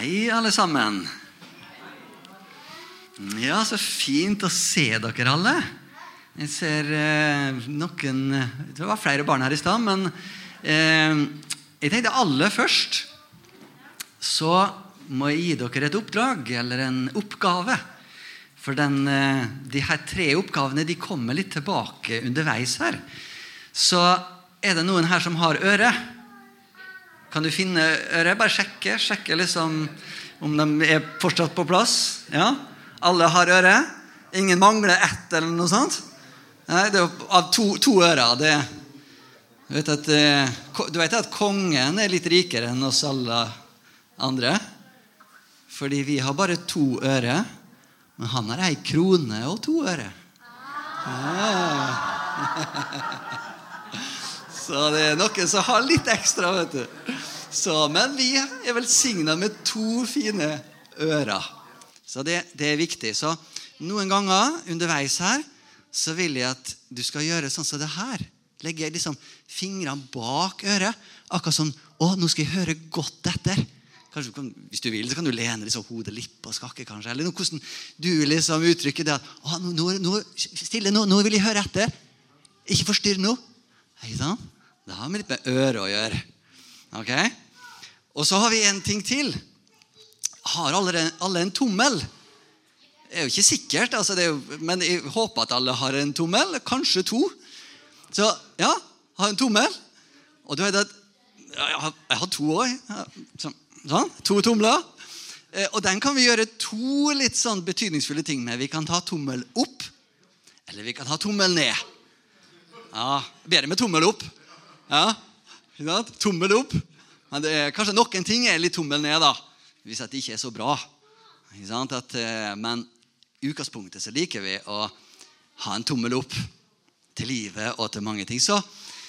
Hei, alle sammen. Ja, så fint å se dere alle. Jeg ser eh, noen Det var flere barn her i stad, men eh, jeg tenkte alle først så må jeg gi dere et oppdrag eller en oppgave. For den, eh, de her tre oppgavene de kommer litt tilbake underveis her. Så er det noen her som har øre? Kan du finne øret? Bare sjekke. Sjekke liksom om de er fortsatt på plass. Ja, Alle har øre? Ingen mangler ett, eller noe sånt? Nei, det er av to, to ører. Det, du, vet at, eh, du vet at kongen er litt rikere enn oss alle andre? Fordi vi har bare to ører. Men han har ei krone og to ører. Ja. Så det er noen som har litt ekstra, vet du. Så, men vi er velsigna med to fine ører. Så det, det, er viktig. Så noen ganger underveis her så vil jeg at du skal gjøre sånn som det her. Legge liksom fingrene bak øret. Akkurat sånn Å, nå skal jeg høre godt etter. Kanskje kan, Hvis du vil, så kan du lene liksom hodet litt og skakke. kanskje, Eller noe, hvordan du liksom uttrykker det at å, nå, nå, Stille, nå, nå vil jeg høre etter. Ikke forstyrr nå. Hei sant? Det har med litt med øret å gjøre. Ok? Og så har vi en ting til. Har alle, alle en tommel? Det er jo ikke sikkert, altså jo, men jeg håper at alle har en tommel. Kanskje to. Så ja, ha en tommel. Og du vet at Jeg har, jeg har to òg. Sånn. sånn. To tomler. Eh, og den kan vi gjøre to litt sånn betydningsfulle ting med. Vi kan ta tommel opp, eller vi kan ha tommel ned. Ja, Bedre med tommel opp. Ja, Tommel opp. Men det er, kanskje noen ting er litt tommel ned, da. Hvis det ikke er så bra. At, eh, men i utgangspunktet så liker vi å ha en tommel opp til livet og til mange ting. Så,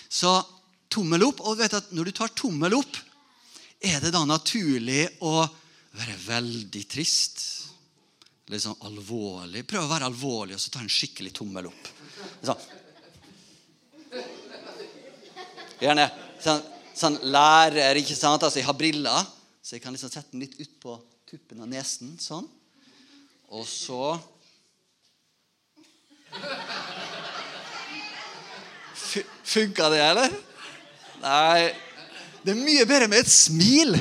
så tommel opp. Og vet at når du tar tommel opp, er det da naturlig å være veldig trist? Litt sånn alvorlig. Prøv å være alvorlig og så ta en skikkelig tommel opp. Sånn. Gjerne sånn, sånn lærer, ikke sant? Altså, jeg har briller, så jeg kan liksom sette den litt ut på tuppen av nesen. Sånn. Og så Funka det, eller? Nei. Det er mye bedre med et smil.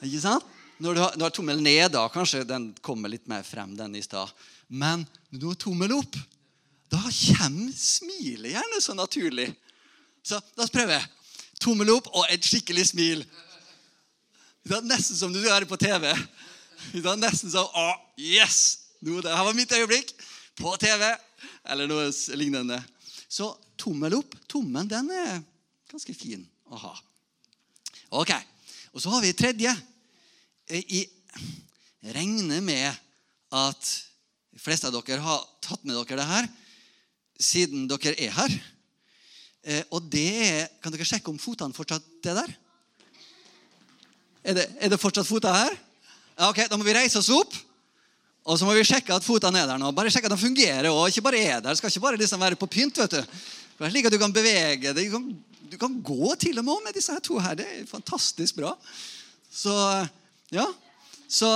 Ikke sant? Når du har, har tommel ned, da kanskje den kommer litt mer frem den i sted. Men når du har tommel opp, da kommer smilet gjerne så naturlig. Så la oss prøve. Tommel opp og et skikkelig smil. Det er Nesten som du er på TV. Det er Nesten som Å, yes! Det her var mitt øyeblikk på TV. Eller noe lignende. Så tommel opp. Tommelen den er ganske fin å ha. Ok. Og så har vi tredje. Jeg regner med at de fleste av dere har tatt med dere det her siden dere er her. Eh, og det er Kan dere sjekke om fotene fortsatt er der? Er det, er det fortsatt føtter her? Ja, ok, Da må vi reise oss opp. Og så må vi sjekke at fotene er der nå. Bare sjekke at de fungerer. og ikke bare er der. Det skal ikke bare liksom være på pynt. vet du. Det er slik at Du kan bevege deg. Du du kan gå til og med med disse her to her. Det er fantastisk bra. Så ja, så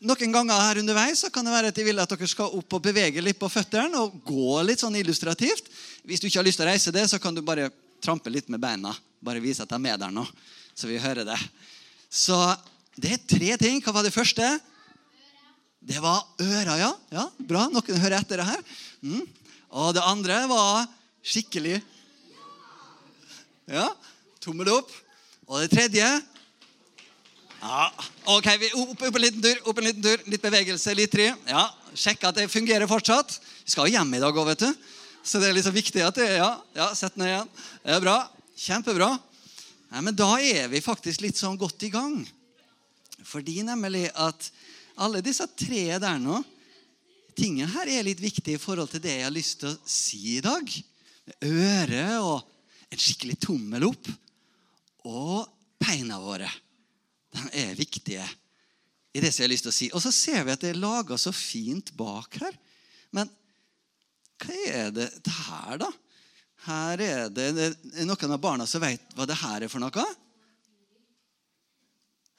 noen ganger her underveis så kan det være at de vil at dere skal opp og bevege litt på føttene og gå litt sånn illustrativt. Hvis du ikke har lyst til å reise det, så kan du bare trampe litt med beina. Bare vise at de er med der nå, så vi hører det. Så det er tre ting. Hva var det første? Det var øra, ja. ja bra. Noen hører etter det her. Mm. Og det andre var skikkelig Ja. Tommel opp. Og det tredje ja, ok, vi opp, opp, en liten tur, opp en liten tur, litt bevegelse, litt tri. Ja, Sjekk at det fungerer fortsatt. Vi skal jo hjem i dag òg, vet du. Så det er liksom viktig at det Ja, ja sett ned igjen. Det er bra. Kjempebra. Nei, men da er vi faktisk litt sånn godt i gang. Fordi nemlig at alle disse tre der nå Tingene her er litt viktige i forhold til det jeg har lyst til å si i dag. Øre og en skikkelig tommel opp. Og beina våre de er viktige i det som jeg har lyst til å si. Og så ser vi at det er laga så fint bak her. Men hva er det, det her, da? Her er det, er noen av barna som vet hva det her er for noe.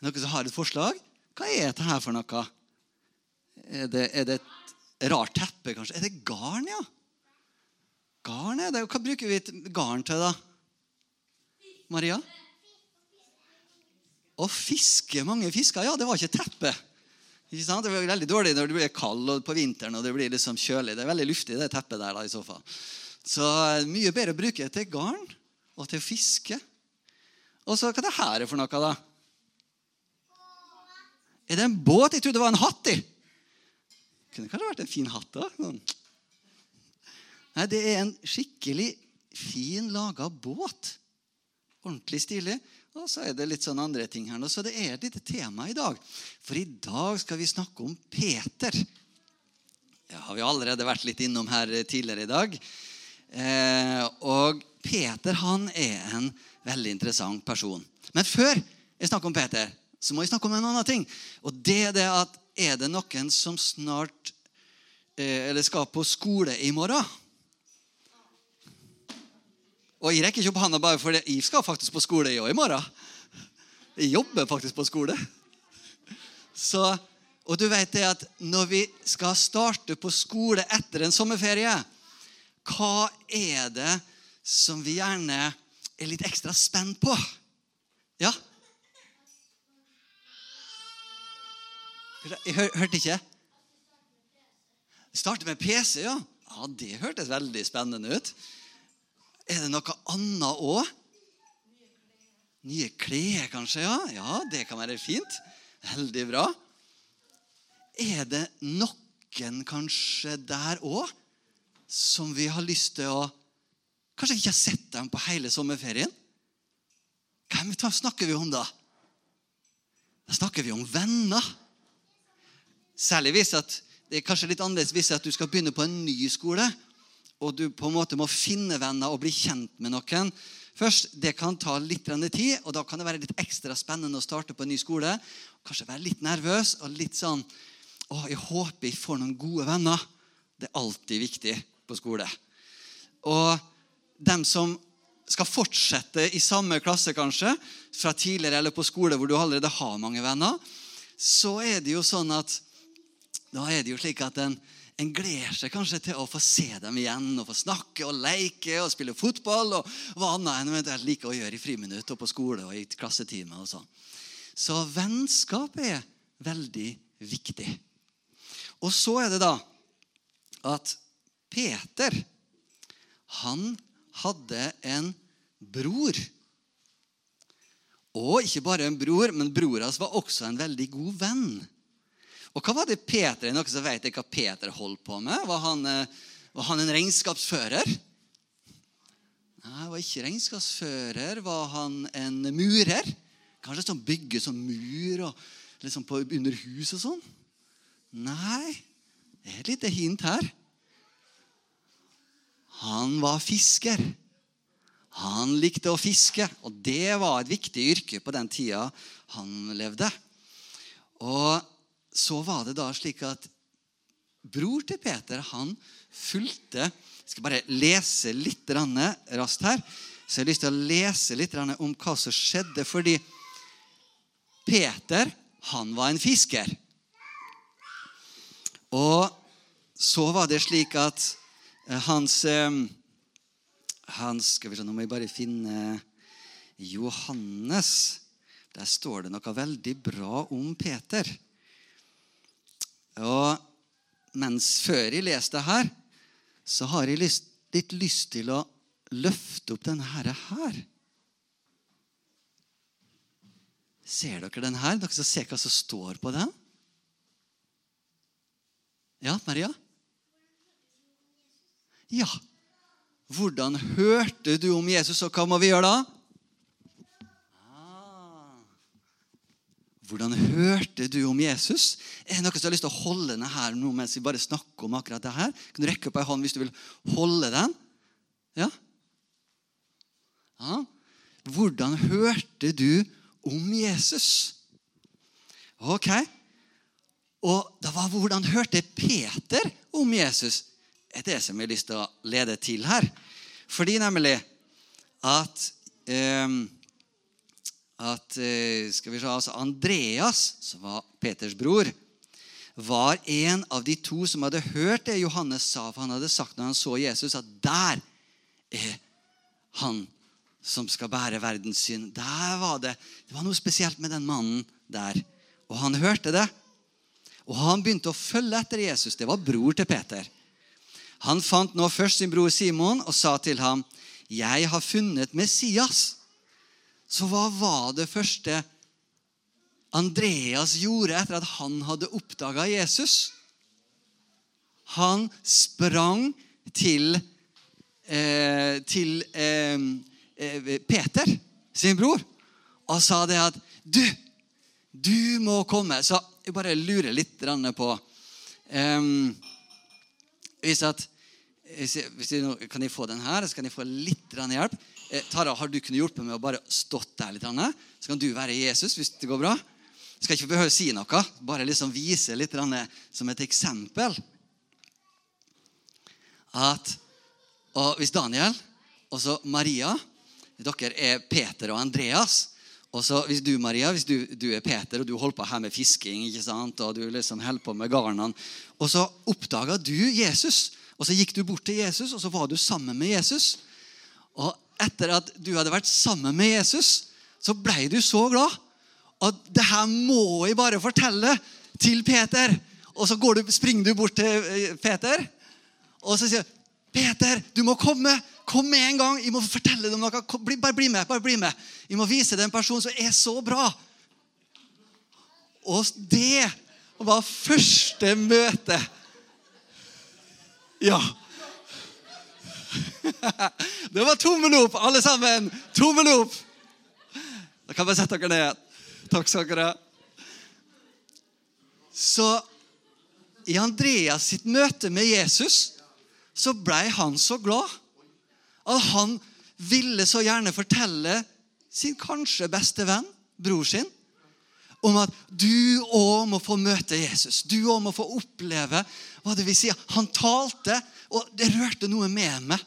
Noen som har et forslag? Hva er dette her for noe? Er det, er det et rart teppe, kanskje? Er det garn, ja? Garn er det. Hva bruker vi garn til, da? Maria? Å fiske mange fisker. Ja, det var ikke teppe. Ikke sant? Det blir veldig dårlig når det blir kald på vinteren og det blir liksom kjølig. Det er veldig luftig, det teppet der. da i så fall. Så eh, mye bedre å bruke til garn og til fiske. Og så hva er det her for noe, da? Er det en båt? Jeg trodde det var en hatt i. Kunne kanskje vært en fin hatt, da. Sånn. Nei, det er en skikkelig fin laga båt. Ordentlig stilig. Og så er det litt sånn andre ting her nå. Så det er et lite tema i dag. For i dag skal vi snakke om Peter. Det har vi allerede vært litt innom her tidligere i dag. Eh, og Peter han er en veldig interessant person. Men før jeg snakker om Peter, så må jeg snakke om en annen ting. Og det er det at er det noen som snart eh, eller skal på skole i morgen? Og jeg rekker ikke opp hånda bare fordi jeg skal faktisk på skole i morgen. Jeg jobber faktisk på skole. Så, og du vet det at når vi skal starte på skole etter en sommerferie, hva er det som vi gjerne er litt ekstra spent på? Ja? Jeg hør, hørte ikke. Starte med PC, ja. Ja, Det hørtes veldig spennende ut. Er det noe annet òg? Nye klær, kanskje? Ja, ja, det kan være fint. Veldig bra. Er det noen kanskje der òg som vi har lyst til å Kanskje ikke har sett dem på hele sommerferien? Hvem snakker vi om da? Da snakker vi om venner. Særlig hvis at, det er kanskje litt annerledes hvis at du skal begynne på en ny skole og du på en måte må finne venner og bli kjent med noen. Først, Det kan ta litt tid, og da kan det være litt ekstra spennende å starte på en ny skole. Kanskje være litt nervøs og litt sånn å, Jeg håper jeg får noen gode venner. Det er alltid viktig på skole. Og dem som skal fortsette i samme klasse, kanskje, fra tidligere eller på skole hvor du allerede har mange venner, så er det jo sånn at da er det jo slik at en en gleder seg kanskje til å få se dem igjen og få snakke og leke og spille fotball og hva annet enn jeg liker å gjøre i friminutt og på skole og i klassetime. og sånn. Så vennskap er veldig viktig. Og så er det da at Peter han hadde en bror. Og ikke bare en bror, men bror hans var også en veldig god venn. Og hva var det Peter er noen som vet hva Peter holdt på med? Var han, eh, var han en regnskapsfører? Nei, var ikke regnskapsfører. Var han en murer? Kanskje sånn bygger sånn mur og liksom på, under hus og sånn? Nei, det er et lite hint her. Han var fisker. Han likte å fiske, og det var et viktig yrke på den tida han levde. Og så var det da slik at bror til Peter han fulgte Jeg skal bare lese litt raskt her. Så jeg har lyst til å lese litt om hva som skjedde. Fordi Peter, han var en fisker. Og så var det slik at eh, hans, eh, hans Skal vi se, nå må jeg bare finne Johannes. Der står det noe veldig bra om Peter. Og mens før jeg leste her, så har jeg lyst, litt lyst til å løfte opp denne her. Ser dere den her? Dere skal se hva som står på den. Ja, Maria? Ja. Hvordan hørte du om Jesus, og hva må vi gjøre da? Hvordan hørte du om Jesus? Er det noen som har lyst til å holde den her nå mens vi bare snakker om akkurat det her? Kan du rekke opp ei hånd hvis du vil holde den? Ja? ja? Hvordan hørte du om Jesus? Ok. Og det var hvordan hørte Peter om Jesus? Det er det som jeg har lyst til å lede til her. Fordi nemlig at, eh, at eh, skal vi se, altså Andreas, som var Peters bror, var en av de to som hadde hørt det Johannes sa. For han hadde sagt når han så Jesus, at der er han som skal bære verdens synd. Der var det, det var noe spesielt med den mannen der. Og han hørte det. Og han begynte å følge etter Jesus. Det var bror til Peter. Han fant nå først sin bror Simon og sa til ham, 'Jeg har funnet Messias.' Så hva var det første Andreas gjorde etter at han hadde oppdaga Jesus? Han sprang til, eh, til eh, eh Peter, sin bror, og sa det at Du, du må komme. Så jeg bare lurer litt på eh, hvis at, hvis jeg, Kan jeg få den her? Så kan jeg få litt hjelp. Eh, Tara, har du kunnet hjulpet med å bare stått der litt? Så kan du være Jesus hvis det går bra. Skal ikke behøve å si noe, bare liksom vise litt som et eksempel. At, og Hvis Daniel og så Maria Dere er Peter og Andreas. Og så Hvis du Maria, hvis du, du er Peter og du holder på her med fisking ikke sant? og du liksom holder på med garnene, og så oppdaga du Jesus, og så gikk du bort til Jesus, og så var du sammen med Jesus. Og etter at du hadde vært sammen med Jesus, så ble du så glad at det her må jeg bare fortelle til Peter. Og så du, springer du bort til eh, Peter, og så sier Peter, du må komme. Kom med en gang. Jeg må fortelle deg noe. Kom, bli, bare bli med. bare bli med. Jeg må vise deg en person som er så bra. Og det var første møte. Ja. Det var tommel opp, alle sammen. Tommel opp. Da kan vi sette dere ned. Takk skal dere. Så i Andreas sitt møte med Jesus så blei han så glad at han ville så gjerne fortelle sin kanskje beste venn, bror sin, om at du òg må få møte Jesus. Du òg må få oppleve hva det vil si. Han talte, og det rørte noe med meg.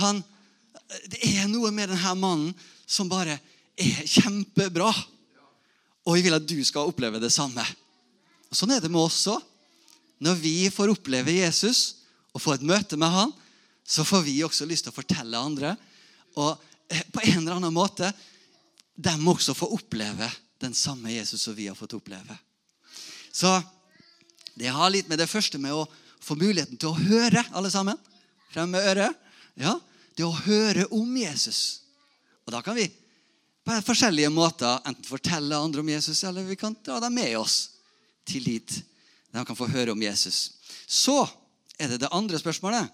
Han, det er noe med denne mannen som bare er kjempebra. Og jeg vil at du skal oppleve det samme. Og Sånn er det med oss òg. Når vi får oppleve Jesus og få et møte med han, så får vi også lyst til å fortelle andre. Og eh, på en eller annen måte de også får oppleve den samme Jesus som vi har fått oppleve. Så det har litt med det første med å få muligheten til å høre, alle sammen. Frem med øret. Ja, Det å høre om Jesus. Og da kan vi på forskjellige måter enten fortelle andre om Jesus, eller vi kan ta dem med oss til dit de kan få høre om Jesus. Så er det det andre spørsmålet.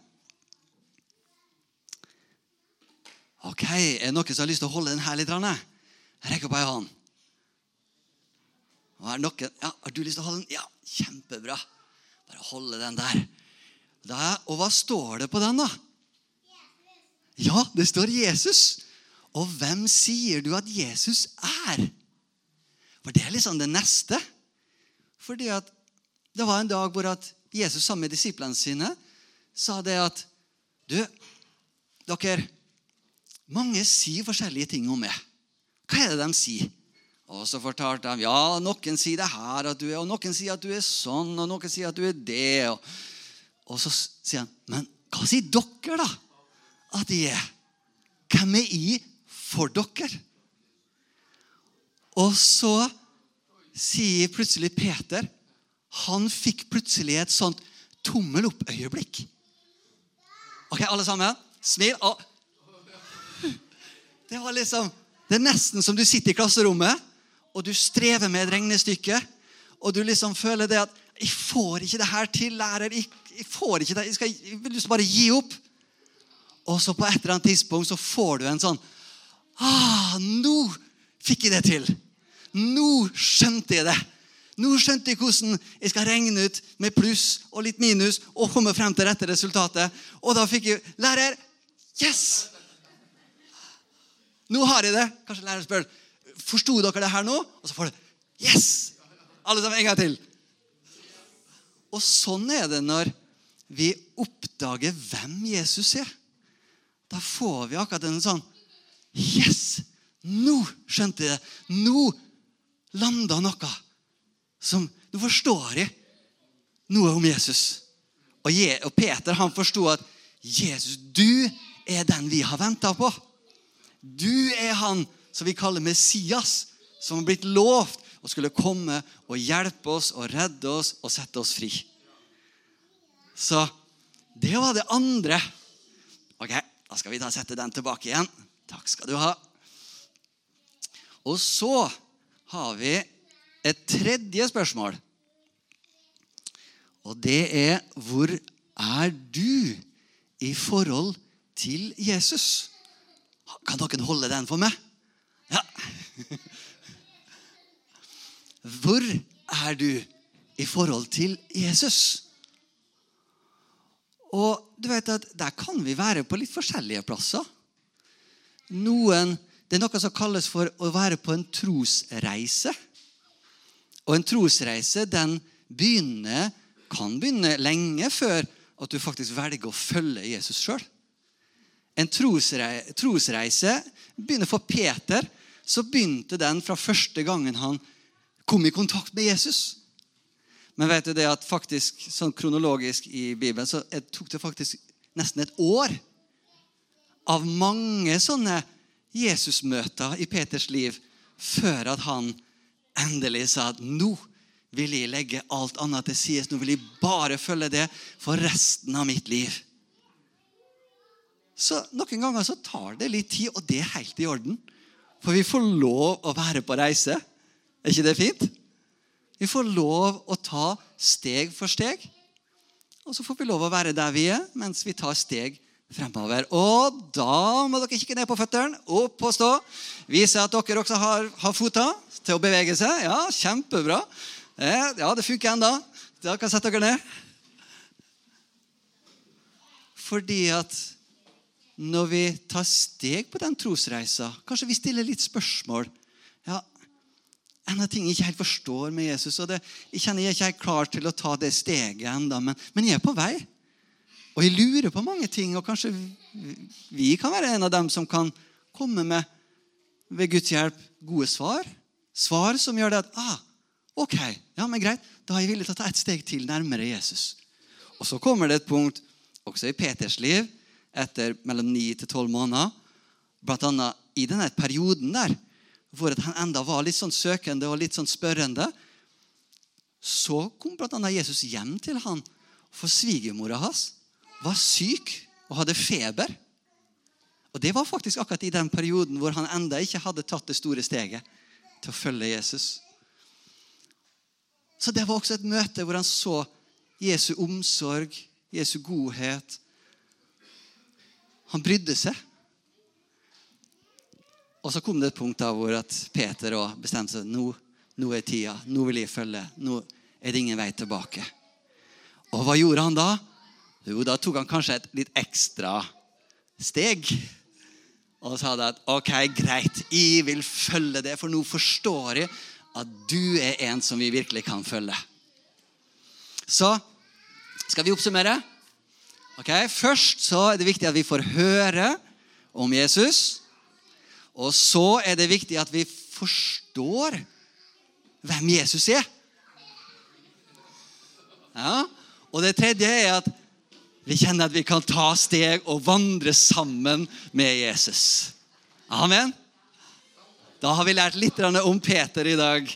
Ok, Er det noen som har lyst til å holde den her litt? Rekk opp ei hånd. Er det noen, ja, har du lyst til å holde den? Ja, kjempebra. Bare holde den der. Da, og hva står det på den, da? Ja, det står Jesus. Og hvem sier du at Jesus er? For det er liksom det neste. Fordi at det var en dag hvor at Jesus sammen med disiplene sine sa det at Du, dere Mange sier forskjellige ting om meg. Hva er det de sier? Og så fortalte de ja, noen sier det her, at du er, og noen sier at du er sånn, og noen sier at du er det. Og, og så sier han, men hva sier dere, da? At de er? Hvem er jeg for dere? Og så sier plutselig Peter Han fikk plutselig et sånt tommel opp-øyeblikk. Ok, alle sammen? Smil. Og det var liksom Det er nesten som du sitter i klasserommet, og du strever med et regnestykke, og du liksom føler det at 'Jeg får ikke det her til, lærer. Jeg, jeg får ikke det. Jeg, skal, jeg vil bare gi opp.' Og så på et eller annet tidspunkt så får du en sånn ah, 'Nå fikk jeg det til. Nå skjønte jeg det.' Nå skjønte jeg hvordan jeg skal regne ut med pluss og litt minus og komme frem til rette resultatet. Og da fikk jeg Lærer! Yes! Nå har jeg det. Kanskje læreren spør forsto dere det her nå. Og så får du Yes! Alle sammen en gang til. Og sånn er det når vi oppdager hvem Jesus er. Da får vi akkurat en sånn Yes! Nå skjønte jeg det. Nå landa noe som Nå forstår jeg noe om Jesus. Og, Je, og Peter han forsto at Jesus, du er den vi har venta på. Du er han som vi kaller Messias, som har blitt lovt og skulle komme og hjelpe oss og redde oss og sette oss fri. Så det var det andre. Ok, Da skal vi da sette den tilbake igjen. Takk skal du ha. Og så har vi et tredje spørsmål. Og det er hvor er du i forhold til Jesus? Kan dere holde den for meg? Ja. Hvor er du i forhold til Jesus? Og du vet at Der kan vi være på litt forskjellige plasser. Noen, Det er noe som kalles for å være på en trosreise. Og en trosreise den begynner, kan begynne lenge før at du faktisk velger å følge Jesus sjøl. En trosreise, trosreise begynner for Peter. Så begynte den fra første gangen han kom i kontakt med Jesus. Men vet du det at faktisk, sånn kronologisk i Bibelen så tok det faktisk nesten et år av mange sånne Jesusmøter i Peters liv før at han endelig sa at nå vil jeg legge alt annet til side. Nå vil jeg bare følge det for resten av mitt liv. Så Noen ganger så tar det litt tid, og det er helt i orden. For vi får lov å være på reise. Er ikke det fint? Vi får lov å ta steg for steg. Og så får vi lov å være der vi er, mens vi tar steg fremover. Og da må dere kikke ned på føttene, opp og stå. Vise at dere også har, har føtter til å bevege seg. Ja, kjempebra. Ja, det funker ennå. Da kan sette dere ned. Fordi at når vi tar steg på den trosreisa, kanskje vi stiller litt spørsmål ja, en av tingene jeg ikke helt forstår med Jesus. og det, Jeg kjenner jeg ikke er klar til å ta det steget ennå, men, men, jeg er på vei. Og jeg lurer på mange ting, og kanskje vi kan være en av dem som kan komme med, ved Guds hjelp, gode svar. Svar som gjør det at ah, ok, ja, men greit, da er jeg villig til å ta et steg til nærmere Jesus. Og så kommer det et punkt også i Peters liv etter mellom ni til tolv måneder. Blant annet i denne perioden der hvor han enda var litt sånn søkende og litt sånn spørrende, så kom blant annet Jesus hjem til han, for svigermora hans var syk og hadde feber. Og Det var faktisk akkurat i den perioden hvor han enda ikke hadde tatt det store steget til å følge Jesus. Så det var også et møte hvor han så Jesu omsorg, Jesu godhet. Han brydde seg. Og så kom det et punkt da hvor Peter bestemte seg nå, nå er tida. Nå vil jeg følge. Nå er det ingen vei tilbake. Og hva gjorde han da? Jo, da tok han kanskje et litt ekstra steg. Og sa det at ok, greit, jeg vil følge det, for nå forstår jeg at du er en som vi virkelig kan følge. Så skal vi oppsummere. Ok, Først så er det viktig at vi får høre om Jesus. Og så er det viktig at vi forstår hvem Jesus er. Ja. Og det tredje er at vi kjenner at vi kan ta steg og vandre sammen med Jesus. Amen. Da har vi lært litt om Peter i dag.